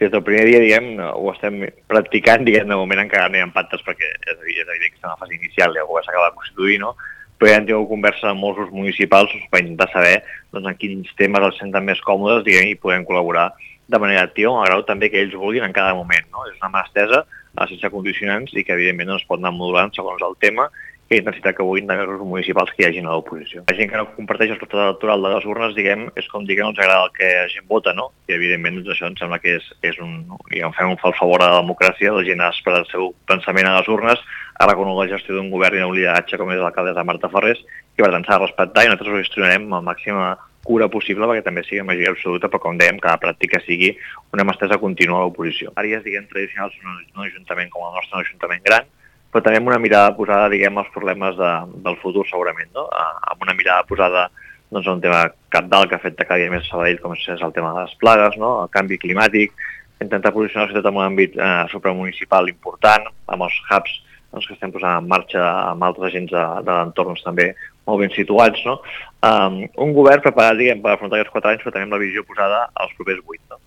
des del primer dia, diguem, ho estem practicant, diguem, de moment encara no hi ha pactes perquè és, és evident que estem a la fase inicial i el govern s'acaba de constituir, no? però ja hem tingut conversa amb molts grups municipals per intentar saber doncs, en quins temes els senten més còmodes diguem, i podem col·laborar de manera activa, malgrat també que ells vulguin en cada moment. No? És una mà estesa, sense condicionants i que evidentment no es pot anar modulant segons el tema i intensitat que vulguin també els municipals que hi hagin a l'oposició. La gent que no comparteix el resultat electoral de les urnes, diguem, és com dir que no ens agrada el que la gent vota, no? I evidentment doncs, això em sembla que és, és un, diguem, fem un fals favor a la democràcia, la gent ha expressat el seu pensament a les urnes, ha reconegut la gestió d'un govern i un lideratge com és l'alcaldessa Marta Ferrés, i per tant s'ha de respectar i nosaltres ho gestionarem amb màxima cura possible perquè també sigui majoria absoluta, però com dèiem, que pràctica sigui una mà estesa contínua a l'oposició. Àrees, diguem, tradicionals en un ajuntament com el nostre un ajuntament gran, però també amb una mirada posada, diguem, als problemes de, del futur segurament, no? amb una mirada posada doncs, a un tema capdalt que afecta cada dia més Sabadell, com és el tema de les plagues, no? el canvi climàtic, intentar posicionar la ciutat en un àmbit eh, supramunicipal important, amb els hubs doncs, que estem posant en marxa amb altres agents de, de l'entorn també molt ben situats. No? Um, un govern preparat diguem, per afrontar aquests quatre anys, però també amb la visió posada als propers vuit. No?